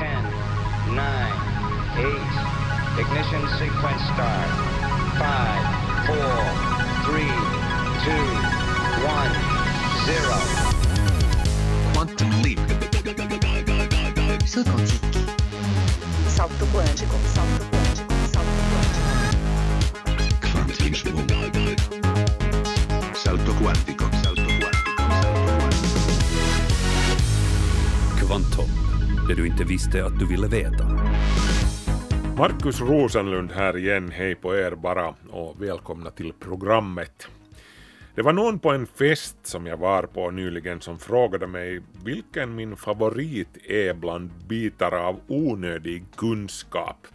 10, 9, 8. Ignition sequence start. 5, 4, 3, 2, 1, 0. Quantum leap. Salto quântico. Salto quântico. Salto quântico. Salto quântico. Quantum leap. Salto quantico. Salto quantico. Salto quantico. Kvantum, det du inte visste att du ville veta. Markus Rosenlund här igen, hej på er bara och välkomna till programmet. Det var någon på en fest som jag var på nyligen som frågade mig vilken min favorit är bland bitar av onödig kunskap.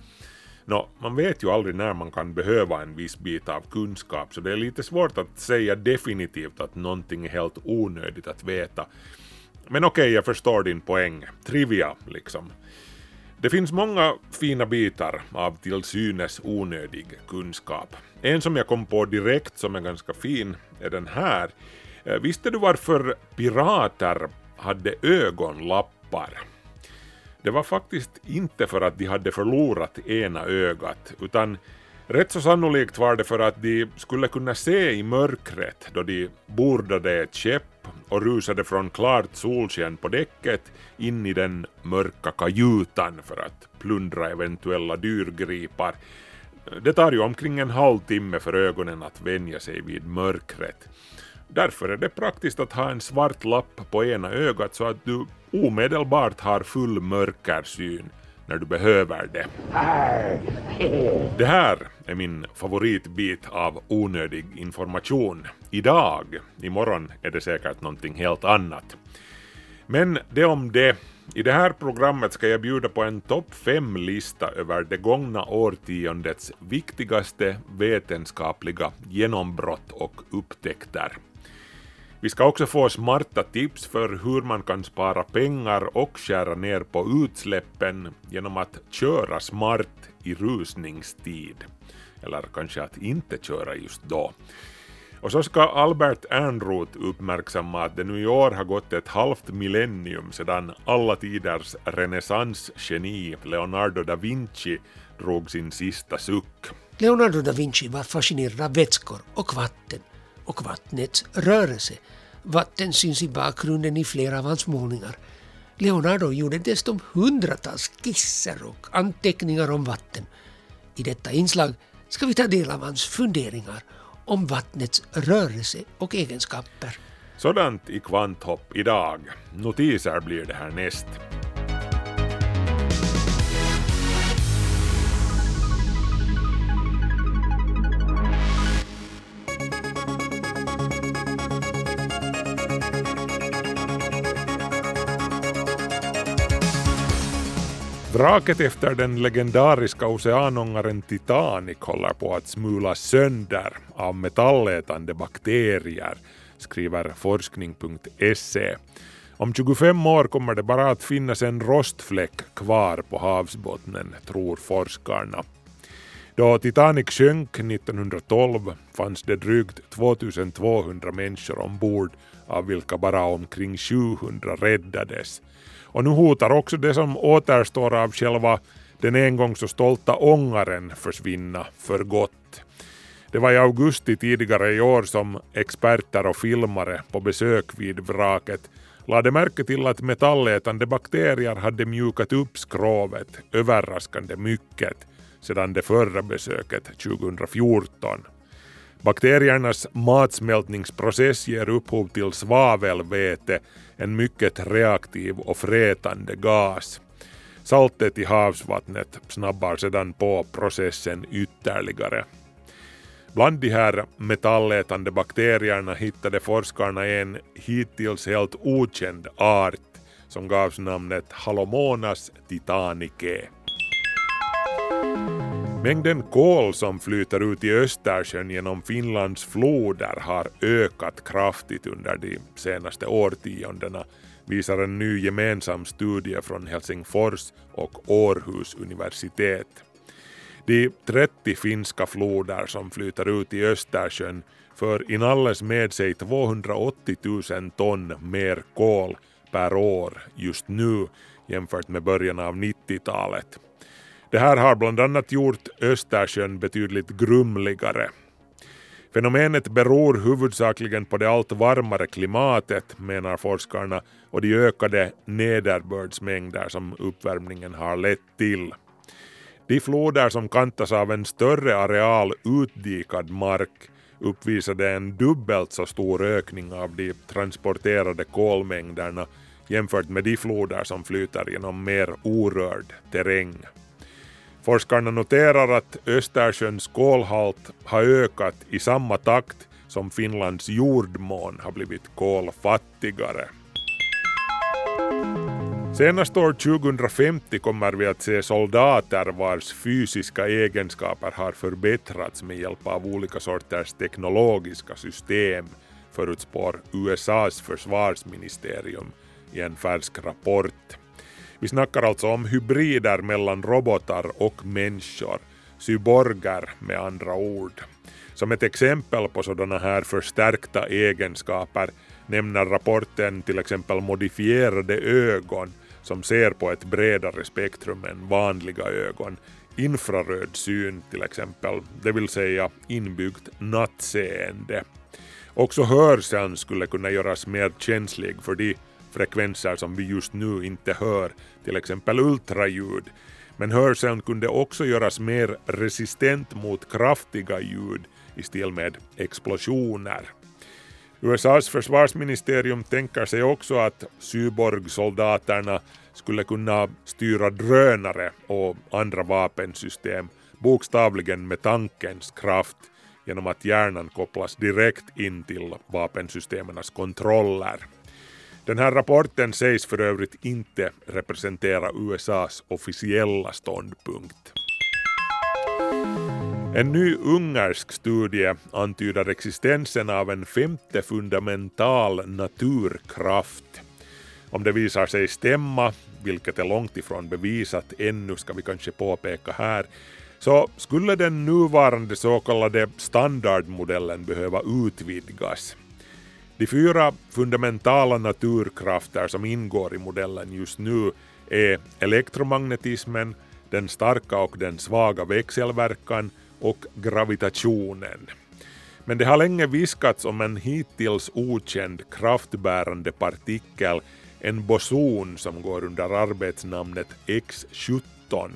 Nå, man vet ju aldrig när man kan behöva en viss bit av kunskap så det är lite svårt att säga definitivt att någonting är helt onödigt att veta. Men okej, jag förstår din poäng. Trivia, liksom. Det finns många fina bitar av till synes onödig kunskap. En som jag kom på direkt som är ganska fin är den här. Eh, visste du varför pirater hade ögonlappar? Det var faktiskt inte för att de hade förlorat ena ögat, utan rätt så sannolikt var det för att de skulle kunna se i mörkret då de bordade ett skepp och rusade från klart solsken på däcket in i den mörka kajutan för att plundra eventuella dyrgripar. Det tar ju omkring en halvtimme för ögonen att vänja sig vid mörkret. Därför är det praktiskt att ha en svart lapp på ena ögat så att du omedelbart har full mörkersyn när du behöver det. Det här är min favoritbit av onödig information. Idag, imorgon är det säkert någonting helt annat. Men det om det. I det här programmet ska jag bjuda på en topp 5-lista över det gångna årtiondets viktigaste vetenskapliga genombrott och upptäckter. Vi ska också få smarta tips för hur man kan spara pengar och skära ner på utsläppen genom att köra smart i rusningstid. Eller kanske att inte köra just då. Och så ska Albert Ernroth uppmärksamma att det nu i år har gått ett halvt millennium sedan alla tiders renässansgeni Leonardo da Vinci drog sin sista suck. Leonardo da Vinci var fascinerad av vätskor och vatten och vattnets rörelse. Vatten syns i bakgrunden i flera av hans målningar. Leonardo gjorde dessutom hundratals skisser och anteckningar om vatten. I detta inslag ska vi ta del av hans funderingar om vattnets rörelse och egenskaper. Sådant i Kvanthopp idag. Notiser blir det här Vraket efter den legendariska oceanångaren Titanic håller på att smulas sönder av metallätande bakterier, skriver forskning.se. Om 25 år kommer det bara att finnas en rostfläck kvar på havsbottnen, tror forskarna. Då Titanic sjönk 1912 fanns det drygt 2200 människor ombord av vilka bara omkring 700 räddades. Och nu hotar också det som återstår av själva den en gång så stolta ångaren försvinna för gott. Det var i augusti tidigare i år som experter och filmare på besök vid vraket lade märke till att metallätande bakterier hade mjukat upp skrovet överraskande mycket sedan det förra besöket 2014. Bakteriernas matsmältningsprocess ger upphov till svavelväte, en mycket reaktiv och frätande gas. Saltet i havsvattnet snabbar sedan på processen ytterligare. Bland de här metallätande bakterierna hittade forskarna en hittills helt okänd art som gavs namnet Halomonas titanicae. Mängden kol som flyter ut i Östersjön genom Finlands floder har ökat kraftigt under de senaste årtiondena, visar en ny gemensam studie från Helsingfors och Århus universitet. De 30 finska floder som flyter ut i Östersjön för inalles med sig 280 000 ton mer kol per år just nu jämfört med början av 90-talet. Det här har bland annat gjort Östersjön betydligt grumligare. Fenomenet beror huvudsakligen på det allt varmare klimatet, menar forskarna, och de ökade nederbördsmängder som uppvärmningen har lett till. De floder som kantas av en större areal utdikad mark uppvisade en dubbelt så stor ökning av de transporterade kolmängderna jämfört med de floder som flyter genom mer orörd terräng. Forskarna noterar att Östersjöns kolhalt har ökat i samma takt som Finlands jordmån har blivit kolfattigare. Senast år 2050 kommer vi att se soldater vars fysiska egenskaper har förbättrats med hjälp av olika sorters teknologiska system, förutspår USAs försvarsministerium i en färsk rapport. Vi snackar alltså om hybrider mellan robotar och människor, cyborger med andra ord. Som ett exempel på sådana här förstärkta egenskaper nämner rapporten till exempel modifierade ögon som ser på ett bredare spektrum än vanliga ögon, infraröd syn till exempel, det vill säga inbyggt nattseende. Också hörseln skulle kunna göras mer känslig för de frekvenser som vi just nu inte hör, till exempel ultraljud, men hörseln kunde också göras mer resistent mot kraftiga ljud i stil med explosioner. USAs försvarsministerium tänker sig också att cyborgsoldaterna skulle kunna styra drönare och andra vapensystem bokstavligen med tankens kraft genom att hjärnan kopplas direkt in till vapensystemens kontroller. Den här rapporten sägs för övrigt inte representera USAs officiella ståndpunkt. En ny ungersk studie antyder existensen av en femte fundamental naturkraft. Om det visar sig stämma, vilket är långt ifrån bevisat ännu ska vi kanske påpeka här, så skulle den nuvarande så kallade standardmodellen behöva utvidgas. De fyra fundamentala naturkrafter som ingår i modellen just nu är elektromagnetismen, den starka och den svaga växelverkan och gravitationen. Men det har länge viskats om en hittills okänd kraftbärande partikel, en boson som går under arbetsnamnet X17.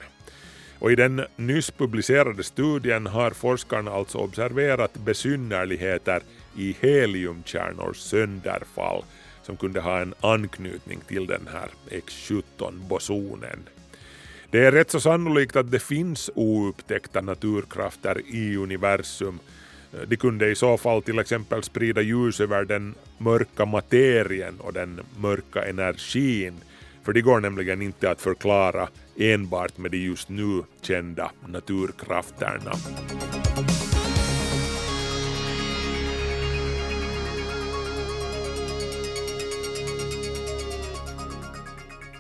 Och i den nyss publicerade studien har forskarna alltså observerat besynnerligheter i heliumkärnors sönderfall som kunde ha en anknytning till den här X17-bosonen. Det är rätt så sannolikt att det finns oupptäckta naturkrafter i universum. De kunde i så fall till exempel sprida ljus över den mörka materien och den mörka energin, för det går nämligen inte att förklara enbart med de just nu kända naturkrafterna.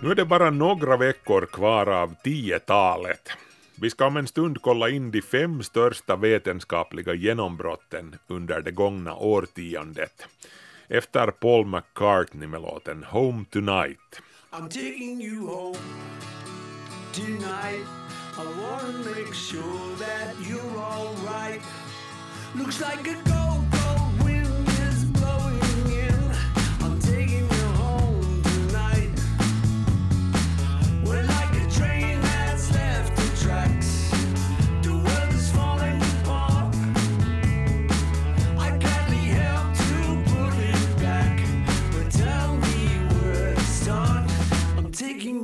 Nu är det bara några veckor kvar av tiotalet. Vi ska om en stund kolla in de fem största vetenskapliga genombrotten under det gångna årtiondet. Efter Paul McCartney med låten Home Tonight. I'm taking you home tonight. I wanna make sure that you're alright. Looks like a go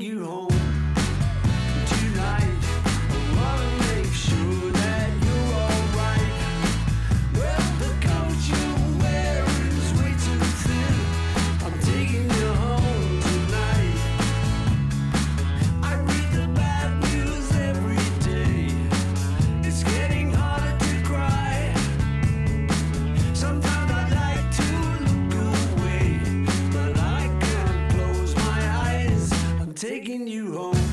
you home taking you home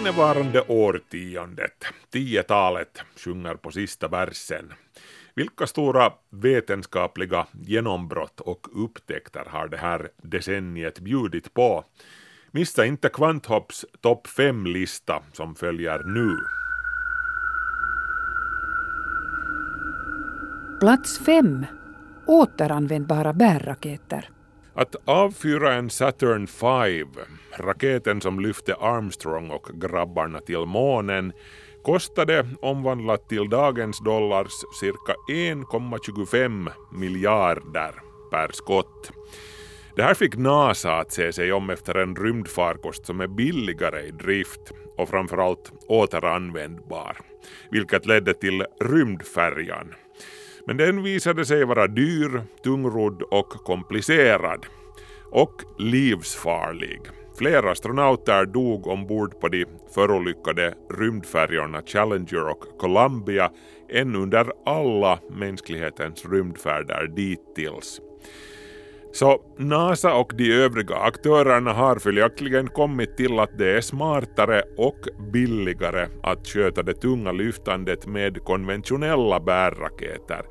innevarande årtiondet, tiotalet, sjunger på sista versen. Vilka stora vetenskapliga genombrott och upptäckter har det här decenniet bjudit på? Missa inte Kvanthopps topp 5-lista som följer nu. Plats 5. Återanvändbara bärraketer. Att avfyra en Saturn V, raketen som lyfte Armstrong och grabbarna till månen, kostade omvandlat till dagens dollars cirka 1,25 miljarder per skott. Det här fick NASA att se sig om efter en rymdfarkost som är billigare i drift och framförallt återanvändbar, vilket ledde till rymdfärjan. Men den visade sig vara dyr, tungrodd och komplicerad. Och livsfarlig. Flera astronauter dog ombord på de förolyckade rymdfärjorna Challenger och Columbia än under alla mänsklighetens rymdfärder dittills. Så NASA och de övriga aktörerna har följaktligen kommit till att det är smartare och billigare att sköta det tunga lyftandet med konventionella bärraketer.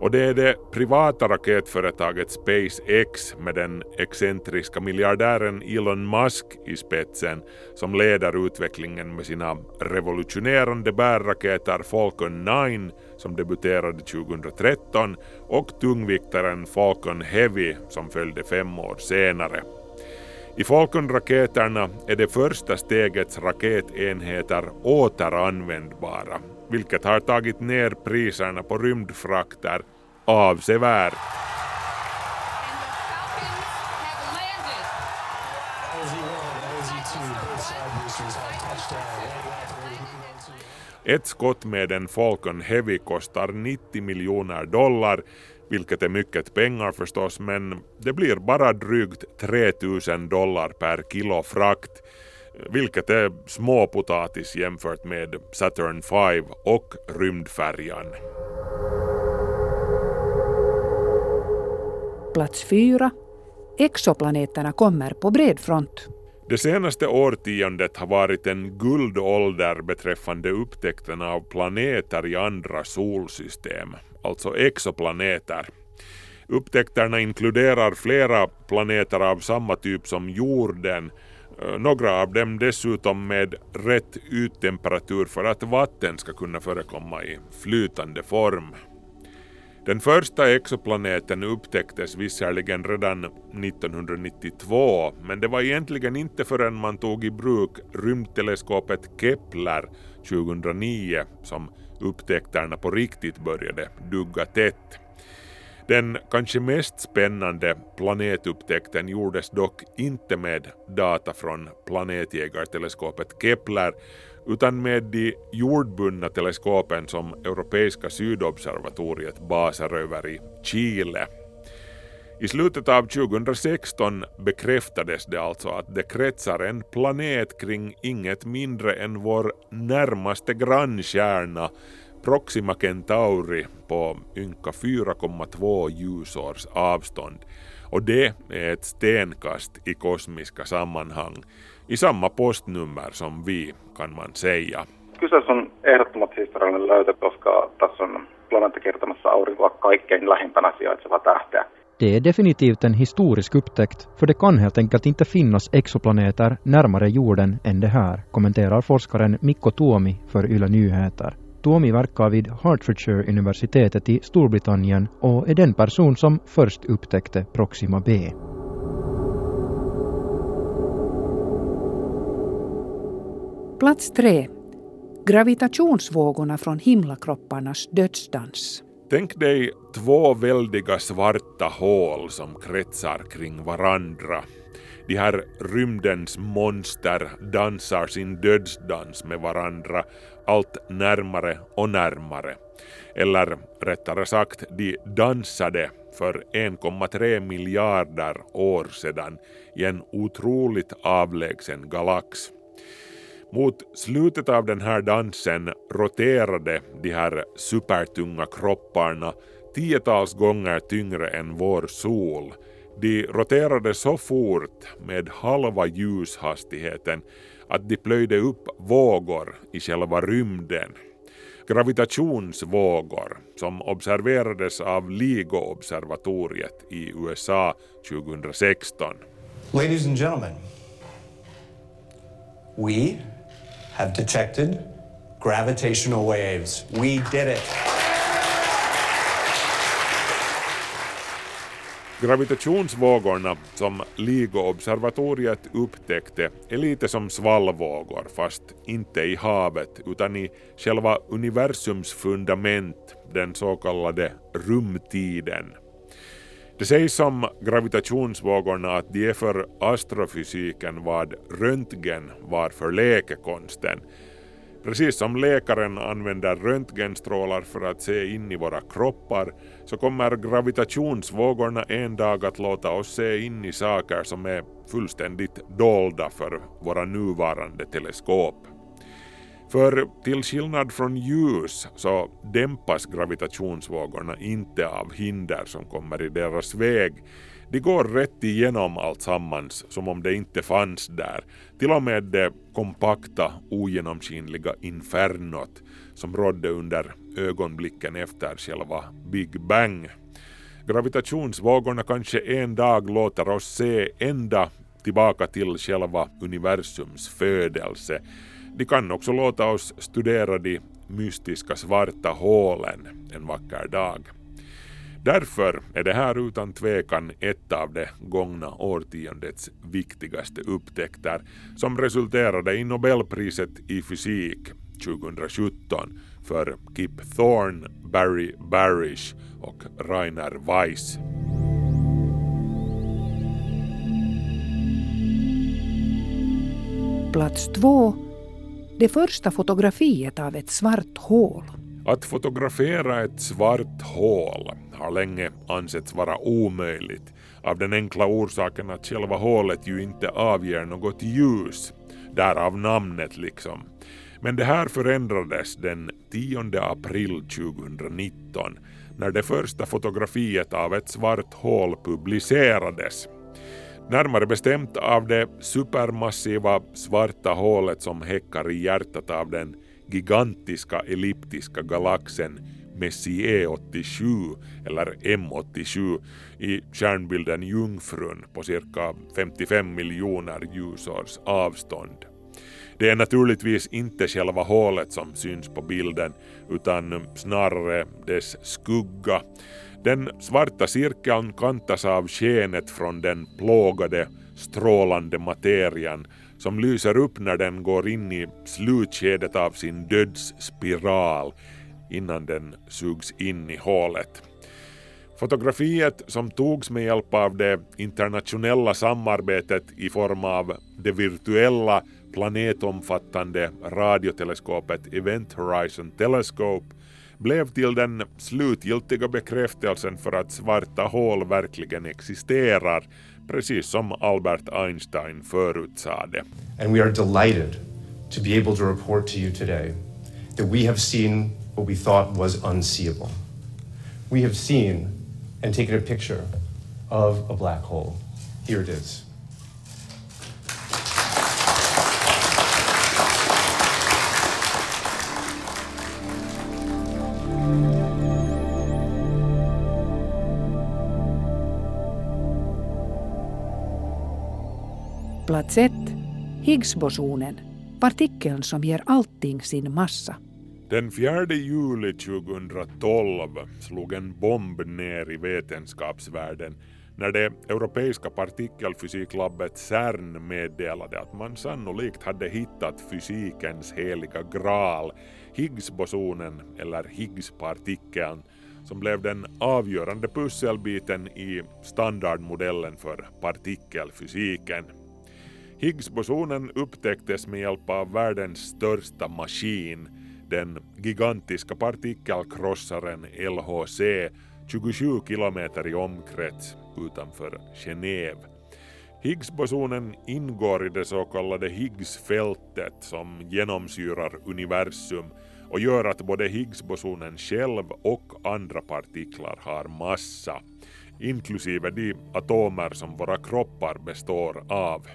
Och det är det privata raketföretaget SpaceX med den excentriska miljardären Elon Musk i spetsen som leder utvecklingen med sina revolutionerande bärraketer Falcon 9 som debuterade 2013 och tungviktaren Falcon Heavy som följde fem år senare. I Falcon-raketerna är det första stegets raketenheter återanvändbara, vilket har tagit ner priserna på rymdfrakter avsevärt. Ett skott med en Falcon Heavy kostar 90 miljoner dollar, vilket är mycket pengar förstås, men det blir bara drygt 3000 dollar per kilo frakt, vilket är småpotatis jämfört med Saturn V och rymdfärjan. Plats 4. Exoplaneterna kommer på bred front. Det senaste årtiondet har varit en guldålder beträffande upptäckten av planeter i andra solsystem, alltså exoplaneter. Upptäckterna inkluderar flera planeter av samma typ som jorden, Eh, några av dem dessutom med rätt yttemperatur för att vatten ska kunna förekomma i flytande form. Den första exoplaneten upptäcktes visserligen redan 1992 men det var egentligen inte förrän man tog i bruk rymdteleskopet Kepler 2009 som upptäckterna på riktigt började dugga tätt. Den kanske mest spännande planetupptäckten gjordes dock inte med data från planetjägarteleskopet Kepler utan med de jordbundna teleskopen som Europeiska sydobservatoriet basar över i Chile. I slutet av 2016 bekräftades det alltså att det kretsar en planet kring inget mindre än vår närmaste grannkärna Proxima Centauri på ynka 4,2 ljusårs avstånd. Och det är ett stenkast i kosmiska sammanhang. I samma postnummer som vi, kan man säga. Kyseessä on ehdottomasti historiallinen löytö, koska tässä on planeettakertomassa aurinkoa kaikkein lähimpänä sijaitseva tähteä. Det är definitivt en historisk upptäckt, för det kan helt enkelt inte finnas exoplaneter närmare jorden än det här, kommenterar forskaren Mikko Tuomi för Yle Nyheter. Tuomi verkar vid Hertfordshire-universitetet i Storbritannien och är den person som först upptäckte Proxima b. Plats 3. Gravitationsvågorna från himlakropparnas dödsdans. Tänk dig två väldiga svarta hål som kretsar kring varandra. De här rymdens monster dansar sin dödsdans med varandra allt närmare och närmare. Eller rättare sagt, de dansade för 1,3 miljarder år sedan i en otroligt avlägsen galax. Mot slutet av den här dansen roterade de här supertunga kropparna tiotals gånger tyngre än vår sol. De roterade så fort med halva ljushastigheten att de plöjde upp vågor i själva rymden. Gravitationsvågor som observerades av LIGO-observatoriet i USA 2016. Ladies and gentlemen, we have detected gravitational waves. We did it. Gravitationsvågorna som LIGO-observatoriet upptäckte är lite som svallvågor fast inte i havet utan i själva universums fundament, den så kallade rumtiden. Det sägs om gravitationsvågorna att de är för astrofysiken vad röntgen var för läkekonsten. Precis som läkaren använder röntgenstrålar för att se in i våra kroppar så kommer gravitationsvågorna en dag att låta oss se in i saker som är fullständigt dolda för våra nuvarande teleskop. För till skillnad från ljus så dämpas gravitationsvågorna inte av hinder som kommer i deras väg. De går rätt igenom allt sammans som om det inte fanns där. Till och med det kompakta, ogenomskinliga infernot som rådde under ögonblicken efter själva Big Bang. Gravitationsvågorna kanske en dag låter oss se ända tillbaka till själva universums födelse. De kan också låta oss studera de mystiska svarta hålen en vacker dag. Därför är det här utan tvekan ett av det gångna årtiondets viktigaste upptäckter som resulterade i Nobelpriset i fysik 2017 för Kip Thorne, Barry Barish och Rainer Weiss. Plats två. Det första fotografiet av ett svart hål. Att fotografera ett svart hål har länge ansetts vara omöjligt av den enkla orsaken att själva hålet ju inte avger något ljus. Därav namnet liksom. Men det här förändrades den 10 april 2019 när det första fotografiet av ett svart hål publicerades. Närmare bestämt av det supermassiva svarta hålet som häckar i hjärtat av den gigantiska elliptiska galaxen Messier 87 eller M87 i stjärnbilden Jungfrun på cirka 55 miljoner ljusårs avstånd. Det är naturligtvis inte själva hålet som syns på bilden utan snarare dess skugga. Den svarta cirkeln kantas av skenet från den plågade, strålande materian som lyser upp när den går in i slutskedet av sin dödsspiral innan den sugs in i hålet. Fotografiet som togs med hjälp av det internationella samarbetet i form av det virtuella planetomfattande radioteleskopet Event Horizon Telescope blev till den slutgiltiga bekräftelsen för att svarta hål verkligen existerar, precis som Albert Einstein förutsade. And we are delighted to be able to report to you today that we have seen what we thought was unseeable. We have seen and taken a picture of a black hole. Here it is. Plats 1. Higgsbosonen. Partikeln som ger allting sin massa. Den 4 juli 2012 slog en bomb ner i vetenskapsvärlden när det europeiska partikelfysiklabbet CERN meddelade att man sannolikt hade hittat fysikens heliga graal, Higgsbosonen eller Higgspartikeln, som blev den avgörande pusselbiten i standardmodellen för partikelfysiken. Higgsbosonen upptäcktes med hjälp av världens största maskin, den gigantiska partikelkrossaren LHC 27 kilometer i omkrets utanför Genève. Higgsbosonen ingår i det så kallade Higgsfältet som genomsyrar universum och gör att både Higgsbosonen själv och andra partiklar har massa, inklusive de atomer som våra kroppar består av.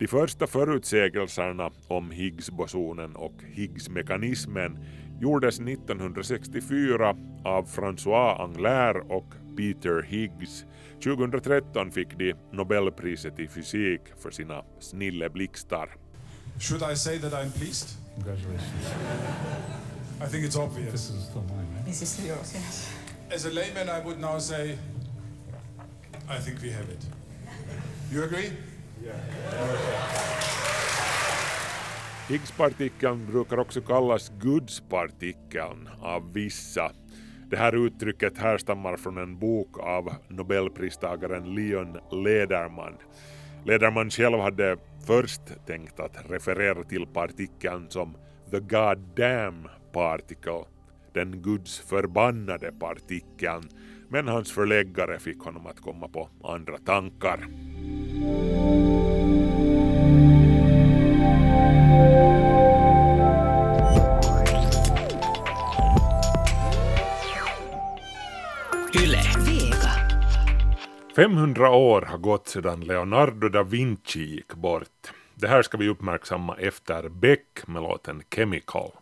De första förutsägelserna om Higgsbosonen och Higgsmekanismen gjordes 1964 av François Anglaire och Peter Higgs. 2013 fick de Nobelpriset i fysik för sina snilleblixtar. Should I say that I'm pleased? Congratulations. I think it's obvious. This is still mine, right? This is yours, yes. As a layman, I would now say, I think we have it. You agree? Higgspartikeln brukar också kallas Gudspartikeln av vissa. Det här uttrycket härstammar från en bok av nobelpristagaren Leon Lederman. Lederman själv hade först tänkt att referera till partikeln som the goddamn particle, den gudsförbannade partikeln, men hans förläggare fick honom att komma på andra tankar. 500 år har gått sedan Leonardo da Vinci gick bort. Det här ska vi uppmärksamma efter Beck med låten Chemical.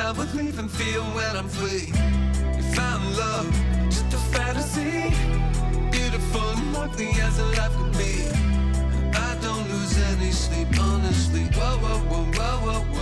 I would leave and feel when I'm free. You found love, just a fantasy. Beautiful and lovely as a life could be. I don't lose any sleep, honestly. Whoa, whoa, whoa, whoa, whoa,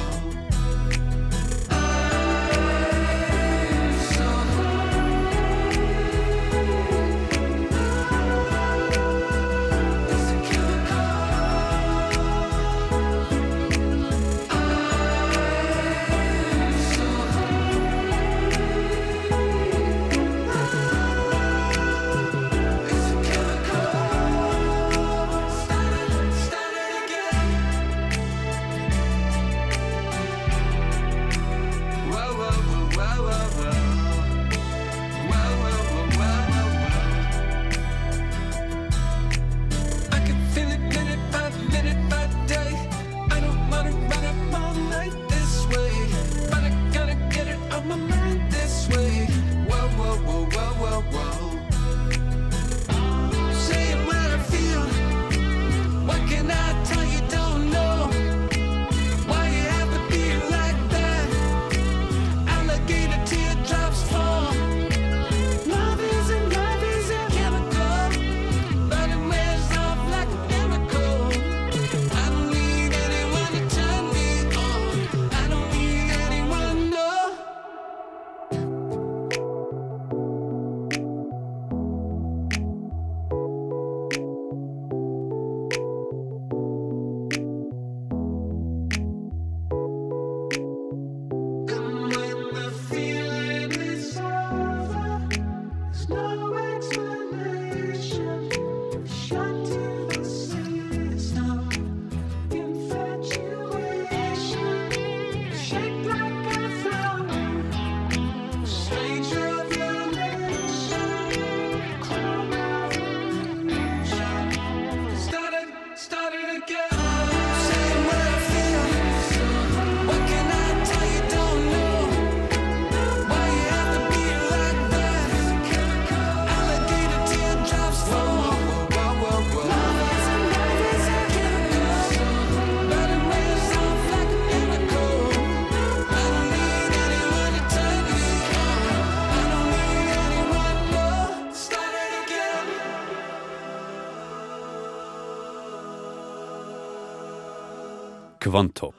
Kvanthopp,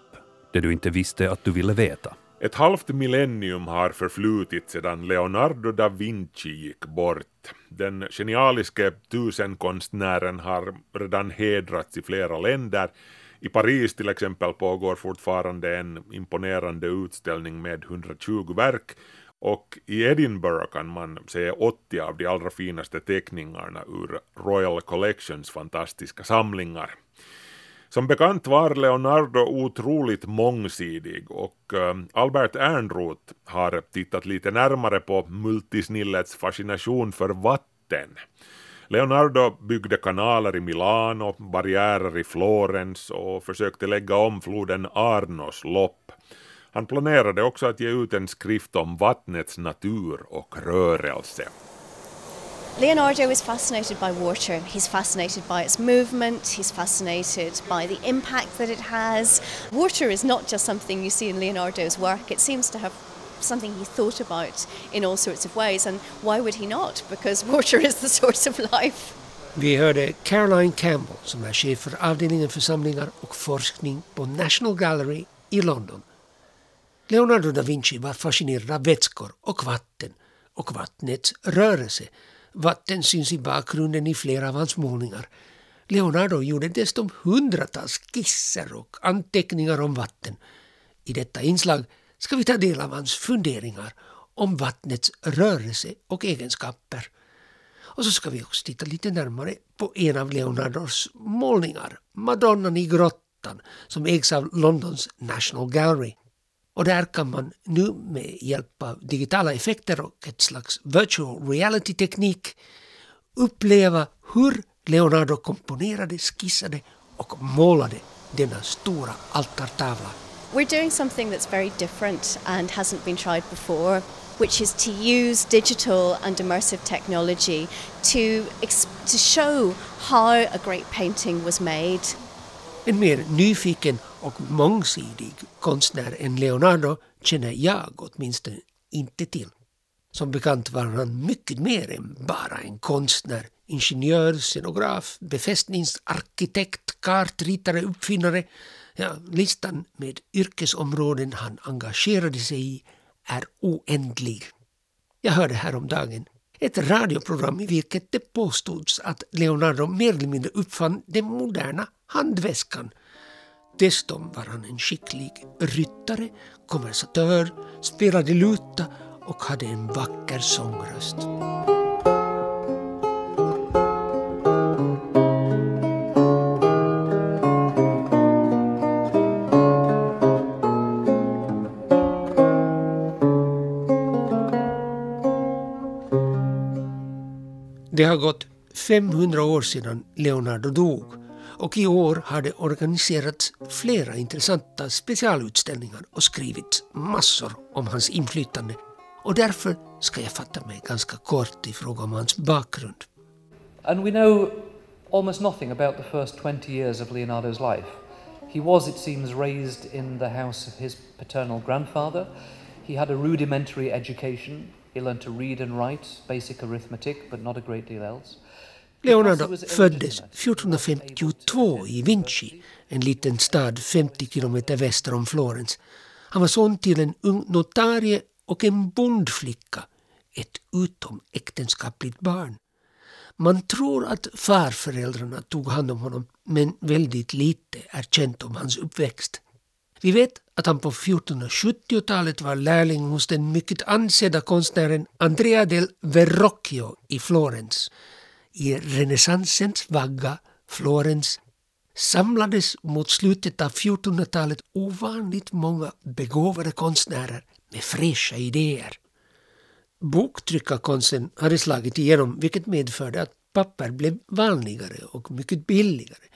det du inte visste att du ville veta. Ett halvt millennium har förflutit sedan Leonardo da Vinci gick bort. Den genialiske tusenkonstnären har redan hedrats i flera länder. I Paris till exempel pågår fortfarande en imponerande utställning med 120 verk och i Edinburgh kan man se 80 av de allra finaste teckningarna ur Royal Collections fantastiska samlingar. Som bekant var Leonardo otroligt mångsidig och ehm, Albert Ernroth har tittat lite närmare på multisnillets fascination för vatten. Leonardo byggde kanaler i Milano, barriärer i Florens och försökte lägga om floden Arnos lopp. Han planerade också att ge ut en skrift om vattnets natur och rörelse. Leonardo is fascinated by water. He's fascinated by its movement. He's fascinated by the impact that it has. Water is not just something you see in Leonardo's work, it seems to have something he thought about in all sorts of ways. And why would he not? Because water is the source of life. Vi hörde Caroline Campbell som er är chef för avdelningen för samlingar och forskning på National Gallery i London. Leonardo da Vinci var fascinerad av vätskor och vatten och vattnets rörelse. Vatten syns i bakgrunden i flera av hans målningar. Leonardo gjorde dessutom hundratals skisser och anteckningar om vatten. I detta inslag ska vi ta del av hans funderingar om vattnets rörelse och egenskaper. Och så ska vi också titta lite närmare på en av Leonardos målningar, Madonnan i grottan, som ägs av Londons National Gallery. Och där kan man nu med hjälp av digitala effekter och ett slags virtual reality-teknik uppleva hur Leonardo komponerade, skissade och målade denna stora altartavla. We're doing something that's very different and hasn't been tried before, which is to use digital and immersive technology to, to show how a great painting was made. En mer nyfiken och mångsidig konstnär än Leonardo känner jag åtminstone inte till. Som bekant var han mycket mer än bara en konstnär, ingenjör, scenograf, befästningsarkitekt, kartritare, uppfinnare. Ja, listan med yrkesområden han engagerade sig i är oändlig. Jag hörde häromdagen ett radioprogram i vilket det påstods att Leonardo mer eller mindre uppfann den moderna handväskan. Dessutom var han en skicklig ryttare, konversatör, spelade luta och hade en vacker sångröst. Det har gått 500 år sedan Leonardo dog och i år har det organiserats flera intressanta specialutställningar och skrivits massor om hans inflytande. Och därför ska jag fatta mig ganska kort i fråga om hans bakgrund. And we know almost nothing about the first 20 years of Leonardo's life. He was, it seems, raised in the house of his paternal grandfather. He had a rudimentary education. He learned to read and write, basic arithmetic, but not a great deal else. Leonardo föddes 1452 i Vinci, en liten stad 50 kilometer väster om Florens. Han var son till en ung notarie och en bondflicka, ett utomäktenskapligt barn. Man tror att farföräldrarna tog hand om honom, men väldigt lite är känt om hans uppväxt. Vi vet att han på 1470-talet var lärling hos den mycket ansedda konstnären Andrea del Verrocchio i Florens. I renässansens vagga, Florens, samlades mot slutet av 1400-talet ovanligt många begåvade konstnärer med fräscha idéer. Boktryckarkonsten hade slagit igenom vilket medförde att papper blev vanligare och mycket billigare.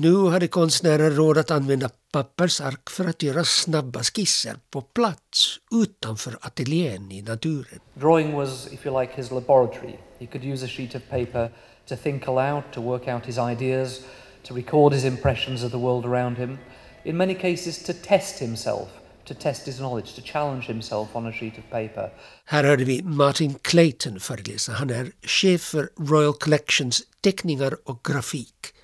Nu hade konstnärer råd att använda pappersark för att göra snabba skisser på plats utanför ateljén i naturen. Drawing was, if you like, his laboratory. He could use a sheet of paper to think aloud, to work out his ideas, to record his impressions of the world around him. In many cases, to test himself, to test his knowledge, to challenge himself on a sheet of paper. Här hörde vi Martin Clayton föreläsa. Han är chef för Royal Collections teckningar och grafik.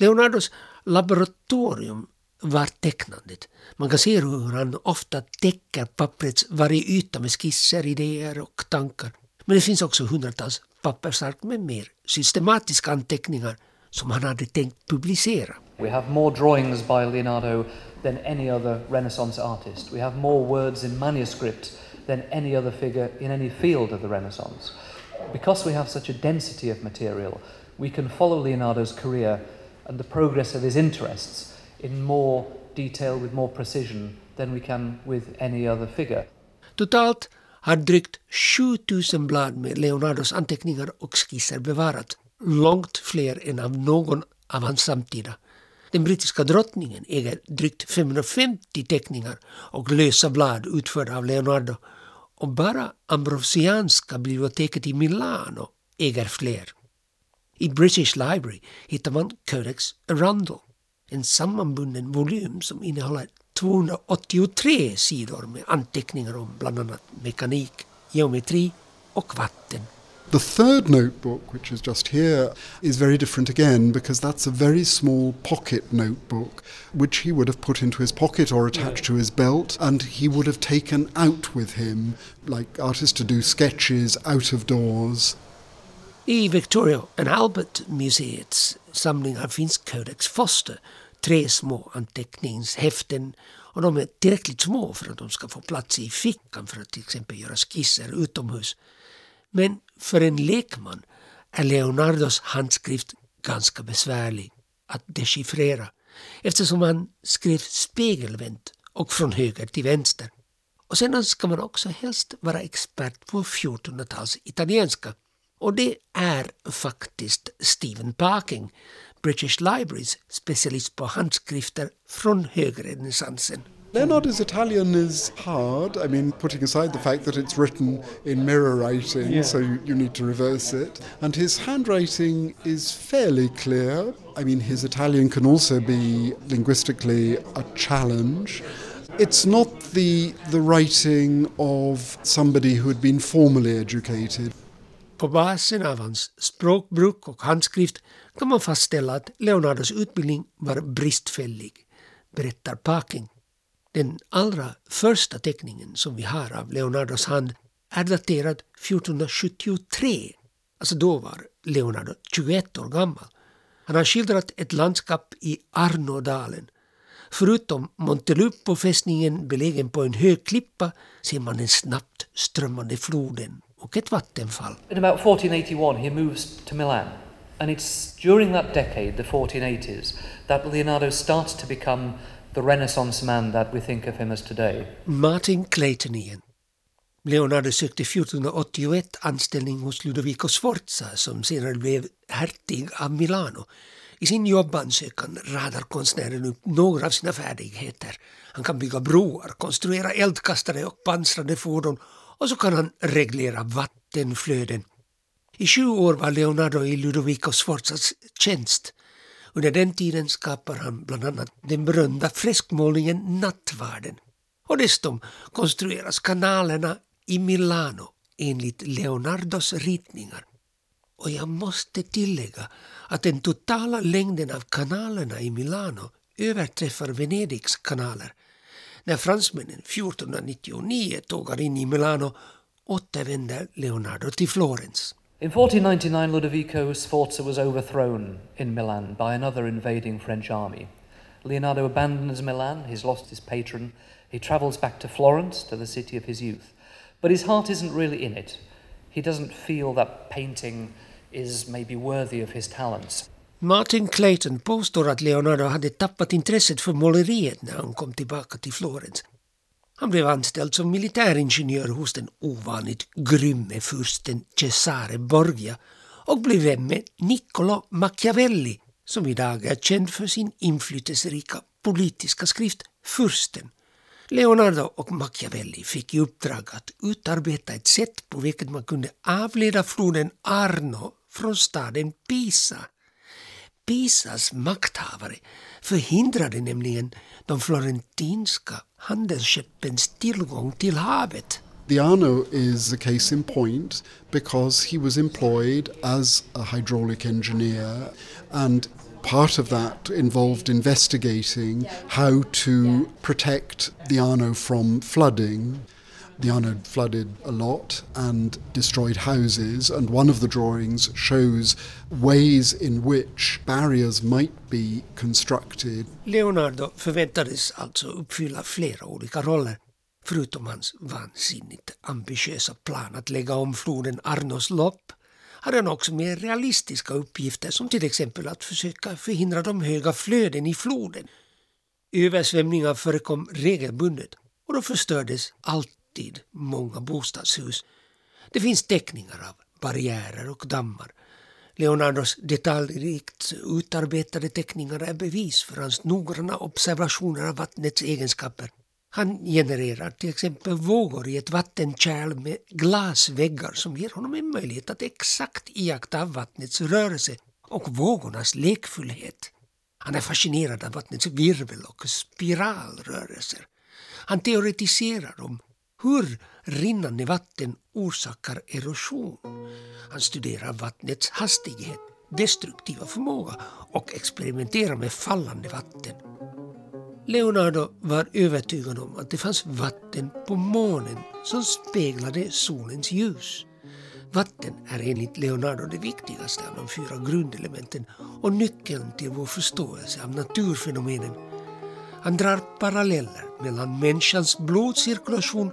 Leonardos laboratorium var tecknandet. Man kan se hur han ofta täcker papprets varje yta med skisser, idéer och tankar. Men det finns också hundratals pappersark med mer systematiska anteckningar som han hade tänkt publicera. We have more drawings by Leonardo than any other Renaissance artist. We have more words in manuscript than any other figure in any field of the Renaissance. Because we have such a density of material, we can follow Leonardo's career and the progress of his interests in more detail with more precision than we can with any other figure. Totalt har drygt 7000 blad med Leonardos anteckningar och skisser bevarats. Långt fler än av någon av hans samtida. Den brittiska drottningen äger drygt 550 teckningar och lösa blad utförda av Leonardo. Och bara Ambrosianska biblioteket i Milano äger fler. I British Library hittar man Codex Arundel, en sammanbunden volym som innehåller 283 sidor med anteckningar om bland annat mekanik, geometri och vatten. The third notebook, which is just here, is very different again because that's a very small pocket notebook which he would have put into his pocket or attached to his belt and he would have taken out with him, like artists to do sketches out of doors. I Victoria and Albert museets samlingar finns Codex Foster, tre små anteckningshäften och de är tillräckligt små för att de ska få plats i fickan för att till exempel göra skisser utomhus. Men för en lekman är Leonardos handskrift ganska besvärlig att dechiffrera eftersom han skrev spegelvänt och från höger till vänster. Och sedan ska man också helst vara expert på 1400-tals italienska. Och det er är faktiskt Stephen Parking, British Libraries specialist på handskrifter från högrenässansen. Leonardo's Italian is hard. I mean, putting aside the fact that it's written in mirror writing, Yeah. so you, you need to reverse it. And his handwriting is fairly clear. I mean, his Italian can also be linguistically a challenge. It's not the, the writing of somebody who had been formally educated. På basen av hans språkbruk och handskrift kan man fastställa att Leonardos utbildning var bristfällig, berättar Parking. Den allra första teckningen som vi har av Leonardos hand är daterad 1473. Alltså då var Leonardo 21 år gammal. Han har skildrat ett landskap i Arnådalen. Förutom Montelupo-fästningen belägen på en hög klippa ser man den snabbt strömmande floden och ett vattenfall. In about 1481, he moves to Milan. And it's during that decade, the 1480s, that Leonardo starts to become the Renaissance man that we think of him as today. Martin Clayton igen. Leonardo sökte 1481 anställning hos Ludovico Sforza som senare blev hertig av Milano. I sin jobbansökan radar konstnären upp några av sina färdigheter. Han kan bygga broar, konstruera eldkastare och pansrade fordon och så kan han reglera vattenflöden. I sju år var Leonardo i Ludovico Sforzas tjänst. Under den tiden skapar han bland annat den berömda freskmålningen Nattvarden. Och dessutom konstrueras kanalerna i Milano enligt Leonardos ritningar. Och jag måste tillägga att den totala längden av kanalerna i Milano överträffar Venedigs kanaler. När fransmännen 1499 tågar in i Milano återvänder Leonardo till Florens. In 1499, Ludovico Sforza was overthrown in Milan by another invading French army. Leonardo abandons Milan, he's lost his patron, he travels back to Florence, to the city of his youth. But his heart isn't really in it. He doesn't feel that painting is maybe worthy of his talents. Martin Clayton påstår att Leonardo hade tappat intresset för måleriet när han kom tillbaka till Florens. Han blev anställd som militäringenjör hos den ovanligt grymme fursten Cesare Borgia och blev vän med Niccolo Machiavelli som idag är känd för sin inflytelserika politiska skrift Fursten. Leonardo och Machiavelli fick i uppdrag att utarbeta ett sätt på vilket man kunde avleda floden Arno från staden Pisa. Pisas makthavare förhindrade nämligen de florentinska handelsskeppens tillgång till havet. The Arno is a case in point because he was employed as a hydraulic engineer and part of that involved investigating how to protect the Arno from flooding. The Arno flooded a lot and destroyed houses, and one of the drawings shows ways in which barriers might be constructed. Leonardo förväntades alltså uppfylla flera olika roller. Förutom hans vansinnigt ambitiösa plan att lägga om floden Arnos lopp hade han också mer realistiska uppgifter som till exempel att försöka förhindra de höga flöden i floden. Översvämningar förekom regelbundet och då förstördes allt alltid många bostadshus. Det finns teckningar av barriärer och dammar. Leonardos detaljrikt utarbetade teckningar är bevis för hans noggranna observationer av vattnets egenskaper. Han genererar till exempel vågor i ett vattenkärl med glasväggar som ger honom en möjlighet att exakt iaktta vattnets rörelse och vågornas lekfullhet. Han är fascinerad av vattnets virvel och spiralrörelser. Han teoretiserar om hur rinnande vatten orsakar erosion. Han studerar vattnets hastighet, destruktiva förmåga och experimenterar med fallande vatten. Leonardo var övertygad om att det fanns vatten på månen som speglade solens ljus. Vatten är enligt Leonardo det viktigaste av de fyra grundelementen och nyckeln till vår förståelse av naturfenomenen. Han drar paralleller mellan människans blodcirkulation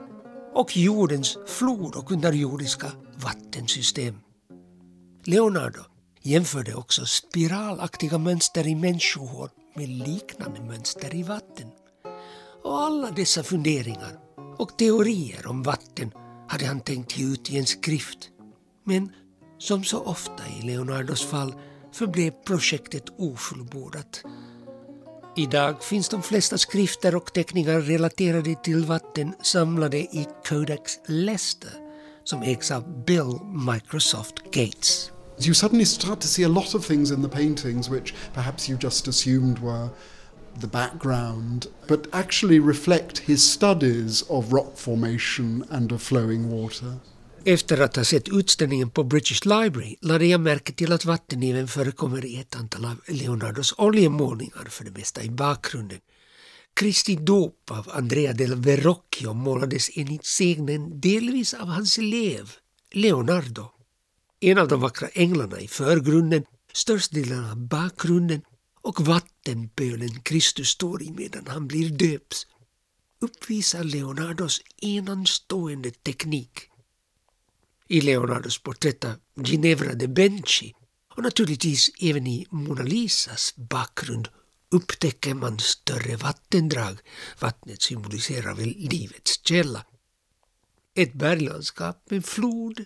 och jordens flod och underjordiska vattensystem. Leonardo jämförde också spiralaktiga mönster i människohår med liknande mönster i vatten. Och alla dessa funderingar och teorier om vatten hade han tänkt ge ut i en skrift. Men som så ofta i Leonardos fall förblev projektet ofullbordat. Idag finns de flesta skrifter och teckningar relaterade till vatten samlade i Codex Leicester som ägs av Bill Microsoft Gates. You suddenly start to see a lot of things in the paintings which perhaps you just assumed were the background, but actually reflect his studies of rock formation and of flowing water. Efter att ha sett utställningen på British Library lade jag märke till att vatten även förekommer i ett antal av Leonardos oljemålningar, för det mesta i bakgrunden. Kristi dop av Andrea del Verrocchio målades enligt sägnen delvis av hans elev, Leonardo. En av de vackra änglarna i förgrunden, störst delen av bakgrunden och vattenpölen Kristus står i medan han blir döps uppvisar Leonardos enastående teknik. I Leonardos porträtt av Ginevra de Benci och naturligtvis även i Mona Lisas bakgrund upptäcker man större vattendrag. Vattnet symboliserar väl livets källa. Ett berglandskap med flod,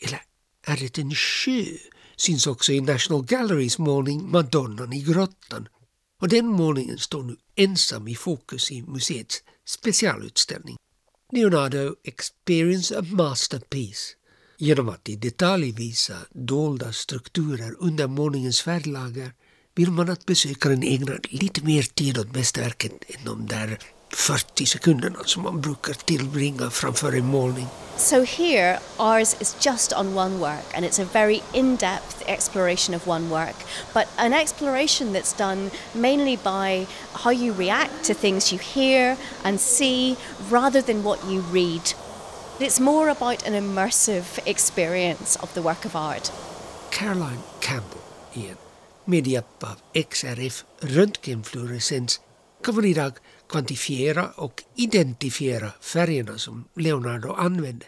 eller är det en sjö, syns också i National Galleries målning Madonnan i grottan. Och den målningen står nu ensam i fokus i museets specialutställning. Leonardo Experience a Masterpiece genom att i detalj visa dolda strukturer under målningens färglager vill man att besökaren ägnar lite mer tid åt mästerverket än de där 40 sekunderna som man brukar tillbringa framför en målning. So here, ours is just on one work, and it's a very in depth exploration of one work, but an exploration that's done mainly by how you react to things you hear and see rather than what you read. It's more about an immersive experience of the work of art. Caroline Campbell igen. Med hjälp av XRF röntgenfluorescens kan man idag kvantifiera och identifiera färgerna som Leonardo använde.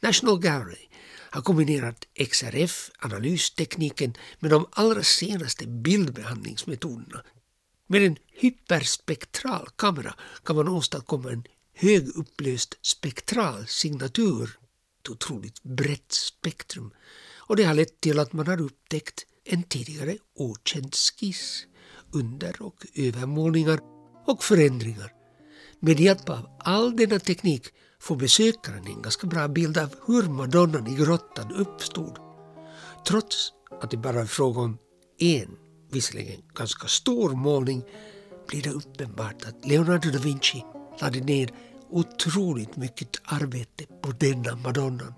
National Gallery har kombinerat XRF-analystekniken med de allra senaste bildbehandlingsmetoderna. Med en hyperspektral kamera kan man åstadkomma en högupplöst spektral signatur, ett otroligt brett spektrum. Och det har lett till att man har upptäckt en tidigare okänd skiss, under och övermålningar och förändringar. Med hjälp av all denna teknik får besökaren en ganska bra bild av hur madonnan i grottan uppstod. Trots att det bara är fråga om en, visserligen ganska stor målning, blir det uppenbart att Leonardo da Vinci lade ner otroligt mycket arbete på denna madonnan.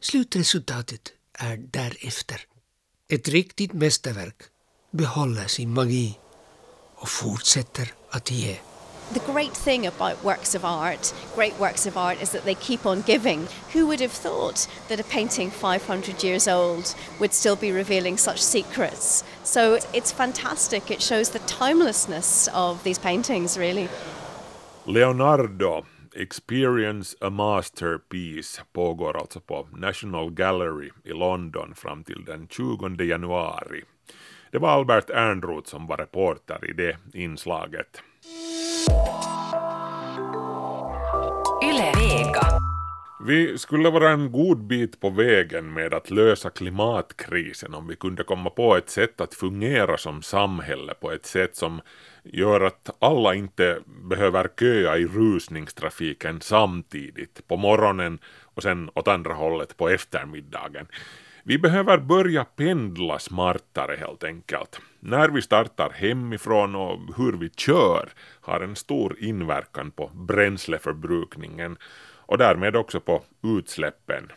Slutresultatet är därefter. Ett riktigt mästerverk behåller sin magi och fortsätter att ge. The great thing about works of art, great works of art, is that they keep on giving. Who would have thought that a painting 500 years old would still be revealing such secrets? So it's fantastic. It shows the timelessness of these paintings, really. Leonardo, Experience a Masterpiece, pågår alltså på National Gallery i London fram till den 20 januari. Det var Albert Ernroth som var reporter i det inslaget. Yle Vega. Vi skulle vara en god bit på vägen med att lösa klimatkrisen om vi kunde komma på ett sätt att fungera som samhälle på ett sätt som gör att alla inte behöver köa i rusningstrafiken samtidigt på morgonen och sen åt andra hållet på eftermiddagen. Vi behöver börja pendla smartare helt enkelt. När vi startar hemifrån och hur vi kör har en stor inverkan på bränsleförbrukningen och därmed också på utsläppen.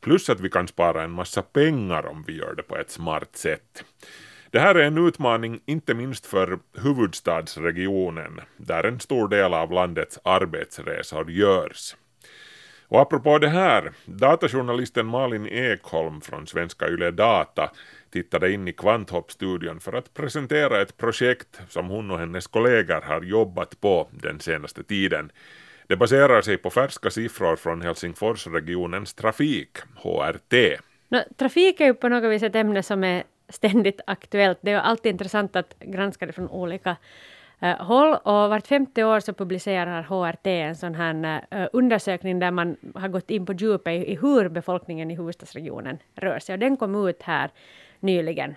Plus att vi kan spara en massa pengar om vi gör det på ett smart sätt. Det här är en utmaning inte minst för huvudstadsregionen där en stor del av landets arbetsresor görs. Och apropå det här, datajournalisten Malin Ekholm från Svenska Yle Data tittade in i Kvanthopp-studion för att presentera ett projekt som hon och hennes kollegor har jobbat på den senaste tiden. Det baserar sig på färska siffror från Helsingforsregionens trafik, HRT. No, trafik är ju på något vis ett ämne som är ständigt aktuellt. Det är ju alltid intressant att granska det från olika eh, håll och vart femte år så publicerar HRT en sån här eh, undersökning där man har gått in på djupet i, i hur befolkningen i huvudstadsregionen rör sig och den kom ut här nyligen.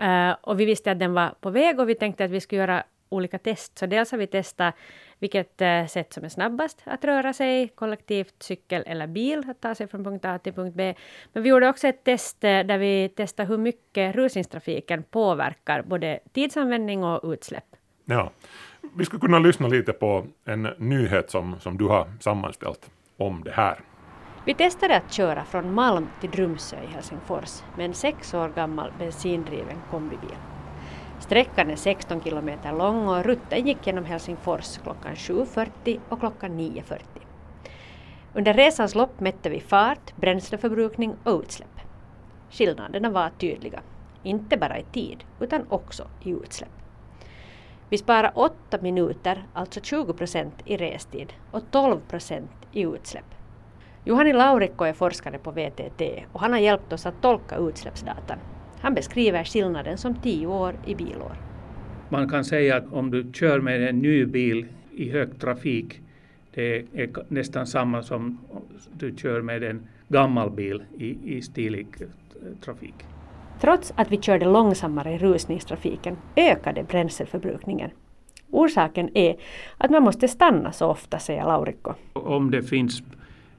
Eh, och vi visste att den var på väg och vi tänkte att vi skulle göra olika test. Så dels har vi testat vilket eh, sätt som är snabbast att röra sig, kollektivt, cykel eller bil, att ta sig från punkt A till punkt B. Men vi gjorde också ett test eh, där vi testade hur mycket rusningstrafiken påverkar både tidsanvändning och utsläpp. Ja. Vi skulle kunna lyssna lite på en nyhet som, som du har sammanställt om det här. Vi testade att köra från Malm till Drumsö i Helsingfors med en sex år gammal bensindriven kombibil. Sträckan är 16 kilometer lång och rutten gick genom Helsingfors klockan 7.40 och klockan 9.40. Under resans lopp mätte vi fart, bränsleförbrukning och utsläpp. Skillnaderna var tydliga, inte bara i tid utan också i utsläpp. Vi sparade 8 minuter, alltså 20 procent i restid och 12 procent i utsläpp. Juhani Laurikko är forskare på VTT och han har hjälpt oss att tolka utsläppsdatan. Han beskriver skillnaden som 10 år i bilår. Man kan säga att om du kör med en ny bil i hög trafik, det är nästan samma som du kör med en gammal bil i, i stilig eh, trafik. Trots att vi körde långsammare i rusningstrafiken ökade bränsleförbrukningen. Orsaken är att man måste stanna så ofta, säger Laurikko. Om det finns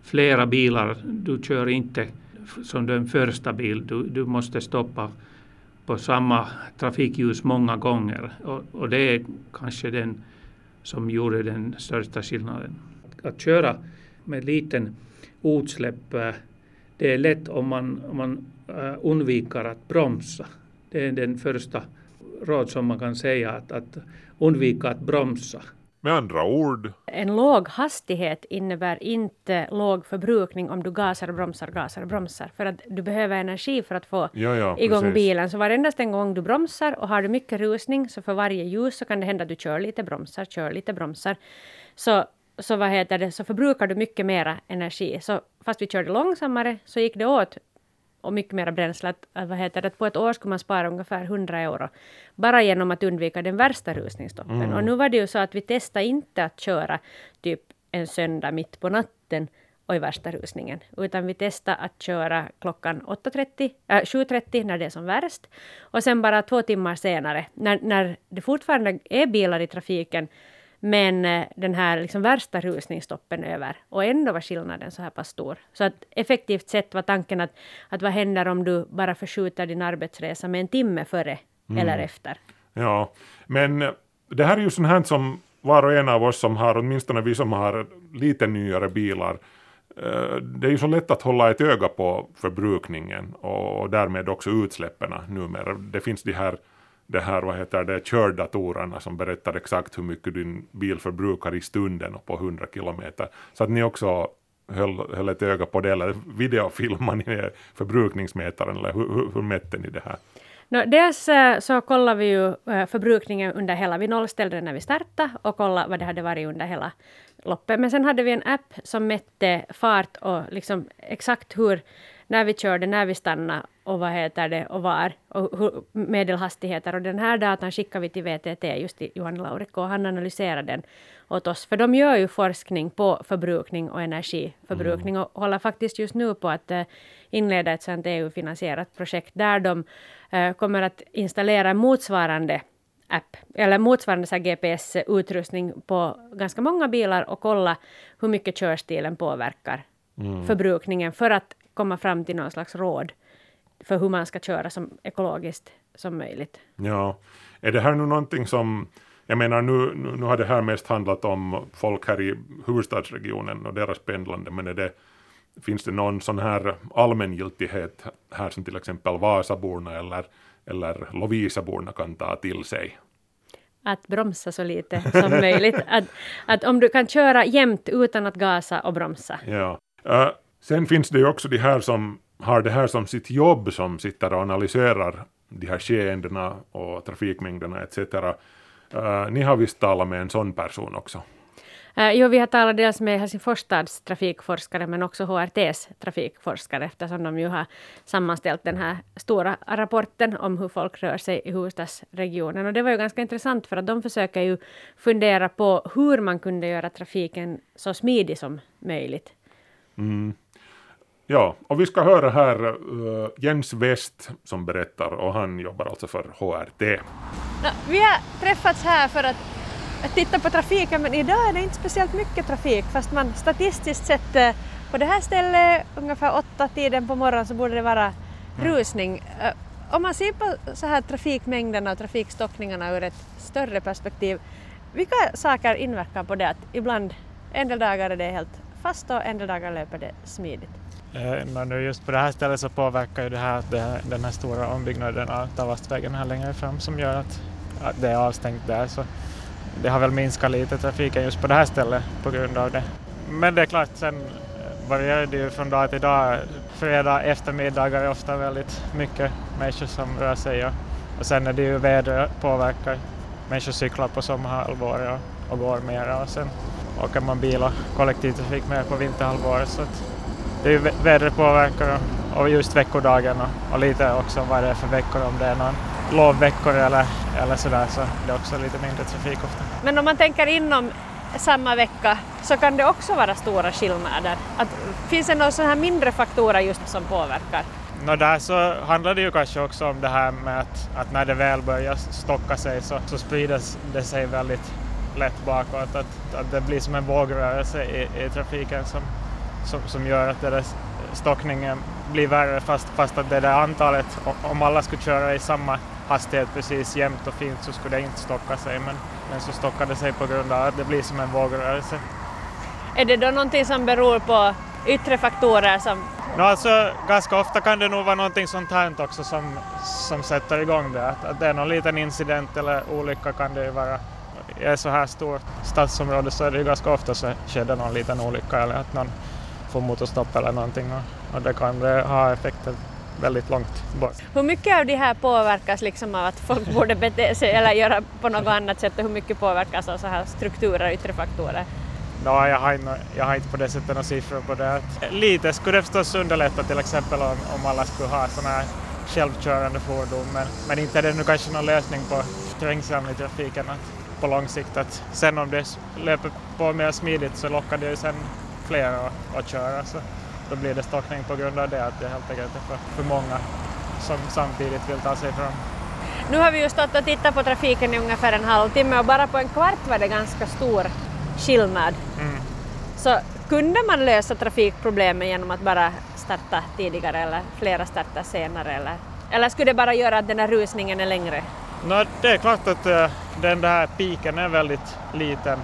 flera bilar, du kör inte som den första bil, du, du måste stoppa på samma trafikljus många gånger. Och, och det är kanske den som gjorde den största skillnaden. Att köra med liten utsläpp, eh, det är lätt om man, om man eh, undviker att bromsa. Det är den första råd som man kan säga, att, att undvika att bromsa. Med andra ord. En låg hastighet innebär inte låg förbrukning om du gasar och bromsar, gasar och bromsar. För att du behöver energi för att få Ja, ja, igång precis. bilen. Så varendast en gång du bromsar och har du mycket rusning så för varje ljus så kan det hända att du kör lite, bromsar, kör lite, bromsar. Så, så, vad heter det, så förbrukar du mycket mera energi. Så fast vi körde långsammare så gick det åt och mycket mera bränsle. Att, vad heter det, på ett år skulle man spara ungefär 100 euro. Bara genom att undvika den värsta rusningsstoppen. Mm. Och nu var det ju så att vi testade inte att köra typ en söndag mitt på natten och i värsta rusningen. Utan vi testade att köra klockan 8.30, äh, 7.30 när det är som värst. Och sen bara två timmar senare, när, när det fortfarande är bilar i trafiken, men eh, den här liksom värsta rusningsstoppen över. Och ändå var skillnaden så här pass stor. Så att effektivt sett var tanken att, att vad händer om du bara förskjuter din arbetsresa med en timme före Mm. eller efter? Ja, men eh, det här är ju sånt här som var och en av oss som har, åtminstone vi som har lite nyare bilar, eh, det är ju så lätt att hålla ett öga på förbrukningen och därmed också utsläppen numera. Det finns de här det här, vad heter det, kördatorerna som berättar exakt hur mycket din bil förbrukar i stunden och på 100 kilometer. Så att ni också höll, höll ett öga på det, eller videofilmade ni förbrukningsmätaren, eller hur, hur, hur mätte ni det här? No, dels eh, så kollade vi ju eh, förbrukningen under hela, vi nollställde den när vi startade och kollade vad det hade varit under hela loppet. Men sen hade vi en app som mätte fart och liksom exakt hur, när vi körde, när vi stannade och vad heter det och var och hur, medelhastigheter. Och den här datan skickade vi till VTT, just till Johan Laurikko, och han analyserade den åt oss. För de gör ju forskning på förbrukning och energiförbrukning och håller faktiskt just nu på att eh, inleda ett sånt EU-finansierat projekt där de eh, kommer att installera motsvarande app, eller motsvarande GPS-utrustning på ganska många bilar och kolla hur mycket körstilen påverkar Mm. förbrukningen för att komma fram till någon slags råd för hur man ska köra som ekologiskt som möjligt. Ja, är det här nu någonting som, jag menar nu, nu, har det här mest handlat om folk här i huvudstadsregionen och deras pendlande, men är det, finns det någon sån här allmängiltighet här som till exempel Vasaborna eller, eller Lovisaborna kan ta till sig? Att bromsa så lite som möjligt. Att, att om du kan köra jämnt utan att gasa och bromsa. Ja. Eh, sen finns det ju också de här som har det här som sitt jobb som sitter och analyserar de här skeendena och trafikmängderna etc. Uh, ni har visst talat med en sån person också. Uh, jo, vi har talat dels med Helsingfors stads trafikforskare men också HRTs trafikforskare eftersom de ju har sammanställt den här stora rapporten om hur folk rör sig i huvudstadsregionen. Och det var ju ganska intressant för att de försöker ju fundera på hur man kunde göra trafiken så smidig som möjligt. Mm. Ja, och vi ska höra här uh, Jens West som berättar och han jobbar alltså för HRT. No, vi har träffats här för att titta på trafiken men idag är det inte speciellt mycket trafik fast man statistiskt sett eh, på det här stället ungefär åtta tiden på morgonen så borde det vara rusning. Eh, Om man ser på så här trafikmängderna och trafikstockningarna ur ett större perspektiv, vilka saker inverkar på det att ibland en del dagar är det helt fast och en del dagar löper det smidigt? Eh, men just på det här stället så påverkar ju det här, det här den här stora ombyggnaden av Tavastvägen här längre fram som gör att, att det är avstängt där. Så det har väl minskat lite trafiken just på det här stället på grund av det. Men det är klart, sen varierar det ju från dag till dag. Fredag eftermiddagar är ofta väldigt mycket människor som rör sig och, och sen är det ju vädret påverkar. Människor cyklar på sommarhalvåret och, och går mera och sen åker man bil och kollektivtrafik mer på vinterhalvåret. Så att det är ju påverkar och, just veckodagen och, och lite också vad det är för veckor om det är någon lovveckor eller, eller sådär så det är också lite mindre trafik ofta. Men om man tänker inom samma vecka så kan det också vara stora skillnader. Att, finns det några sådana här mindre faktorer just som påverkar? Nå, där så handlar det ju kanske också om det här med att, att när det väl börjar stocka sig så, så sprider det sig väldigt lätt bakåt. Att, att det blir som en vågrörelse i, i trafiken som, som, som gör att där stockningen blir värre fast, fast att det där antalet, om alla skulle köra i samma hastighet precis jämnt och fint så skulle det inte stocka sig men, men så stockar det sig på grund av att det blir som en vågrörelse. Är det då någonting som beror på yttre faktorer som No, alltså, ganska ofta kan det nog vara någonting sånt här också som, som sätter igång det. Att, att det är någon liten incident eller olycka kan det ju vara. I ett så här stort stadsområde så är det ju ganska ofta så sker det någon liten olycka eller att någon får motorstopp eller någonting och, och det kan ha effekter väldigt långt bort. Hur mycket av det här påverkas liksom av att folk borde bete sig eller göra på något annat sätt och hur mycket påverkas av så här strukturer och yttre faktorer? No, jag, har inte, jag har inte på det sättet några siffror på det. Lite skulle det förstås underlätta till exempel om, om alla skulle ha sådana här självkörande fordon men, men inte är det nu kanske någon lösning på trängseln i trafiken på lång sikt. Att sen om det löper på mer smidigt så lockar det ju sen fler att, att köra så då blir det stockning på grund av det att det helt enkelt är för, för många som samtidigt vill ta sig fram. Nu har vi ju stått och tittat på trafiken i ungefär en halvtimme och bara på en kvart var det ganska stor skillnad. Mm. Så kunde man lösa trafikproblemen genom att bara starta tidigare eller flera startar senare eller, eller skulle det bara göra att den här rusningen är längre? No, det är klart att eh, den där piken är väldigt liten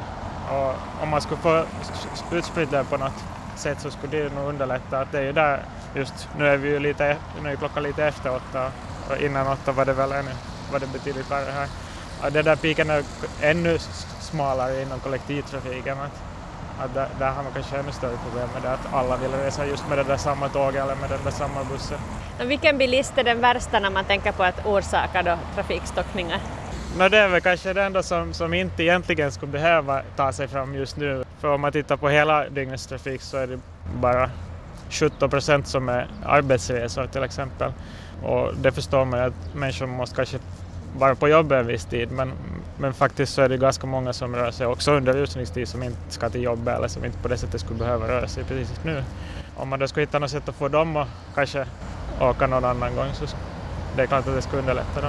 och om man skulle få s- s- utspritt på något sätt så skulle det nog underlätta. Att det är ju där just, nu är vi ju lite, nu är klockan lite efter åtta och innan åtta var det väl ännu, var det betydligt värre här. Och den där piken är ännu smalare inom kollektivtrafiken. Att, att där, där har man kanske ännu större problem med det att alla vill resa just med det där samma tåget eller med den där samma bussen. Men Vilken bilist är den värsta när man tänker på att orsaka då trafikstockningar? No, det är väl kanske det enda som, som inte egentligen skulle behöva ta sig fram just nu. För om man tittar på hela dygnets trafik så är det bara 17 procent som är arbetsresor till exempel. Och det förstår man ju att människor måste kanske vara på jobbet en viss tid men, men faktiskt så är det ganska många som rör sig också under rusningstid som inte ska till jobbet eller som inte på det sättet skulle behöva röra sig precis nu. Om man då skulle hitta något sätt att få dem att kanske åka någon annan gång så det är klart att det skulle underlätta då.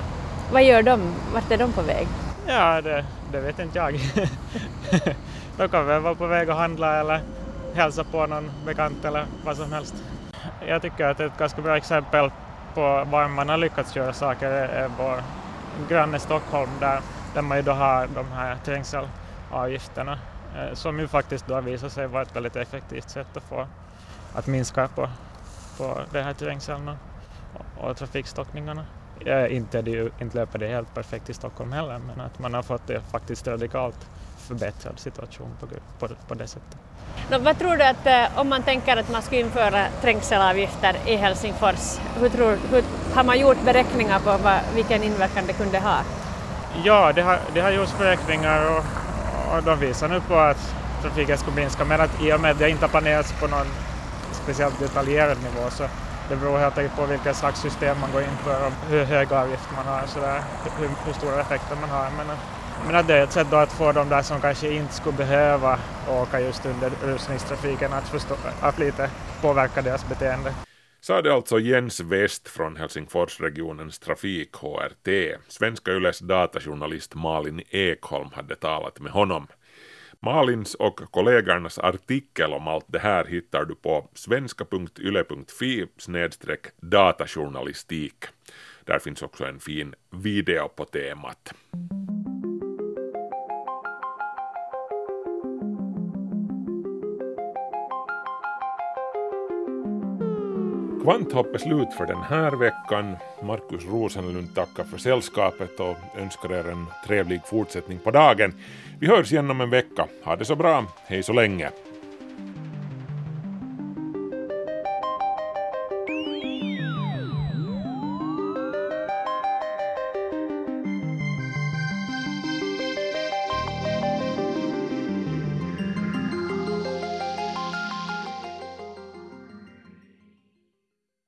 Vad gör de? Vart är de på väg? Ja, det, det vet inte jag. De kan väl vara på väg att handla eller hälsa på någon bekant eller vad som helst. Jag tycker att ett ganska bra exempel på var man har lyckats göra saker är vår granne Stockholm där, där man ju då har de här trängselavgifterna eh, som ju faktiskt då har visat sig vara ett väldigt effektivt sätt att få att minska på, på det här trängseln och, och trafikstockningarna. Eh, inte, är det inte löper det helt perfekt i Stockholm heller, men att man har fått det faktiskt radikalt förbättrad situation på, på, på det sättet. Nå, vad tror du att eh, om man tänker att man ska införa trängselavgifter i Helsingfors, hur, tror, hur har man gjort beräkningar på vad, vilken inverkan det kunde ha? Ja, det har, det har gjorts beräkningar och, och de visar nu på att trafiken skulle minska, men att i och med att det inte har planerats på någon speciellt detaljerad nivå så det beror helt enkelt på vilket slags system man går in för och hur hög avgift man har, och sådär, hur, hur stora effekter man har. Men, eh, men att det är ett sätt då att få de där som kanske inte skulle behöva åka just under rusningstrafiken att, förstå, att lite påverka deras beteende. Sa det alltså Jens West från Helsingforsregionens trafik HRT. Svenska Yles datajournalist Malin Ekholm hade talat med honom. Malins och kollegornas artikel om allt det här hittar du på svenska.yle.fi datajournalistik. Där finns också en fin video på temat. Kvanthopp är slut för den här veckan. Markus Rosenlund tackar för sällskapet och önskar er en trevlig fortsättning på dagen. Vi hörs igen om en vecka. Ha det så bra. Hej så länge.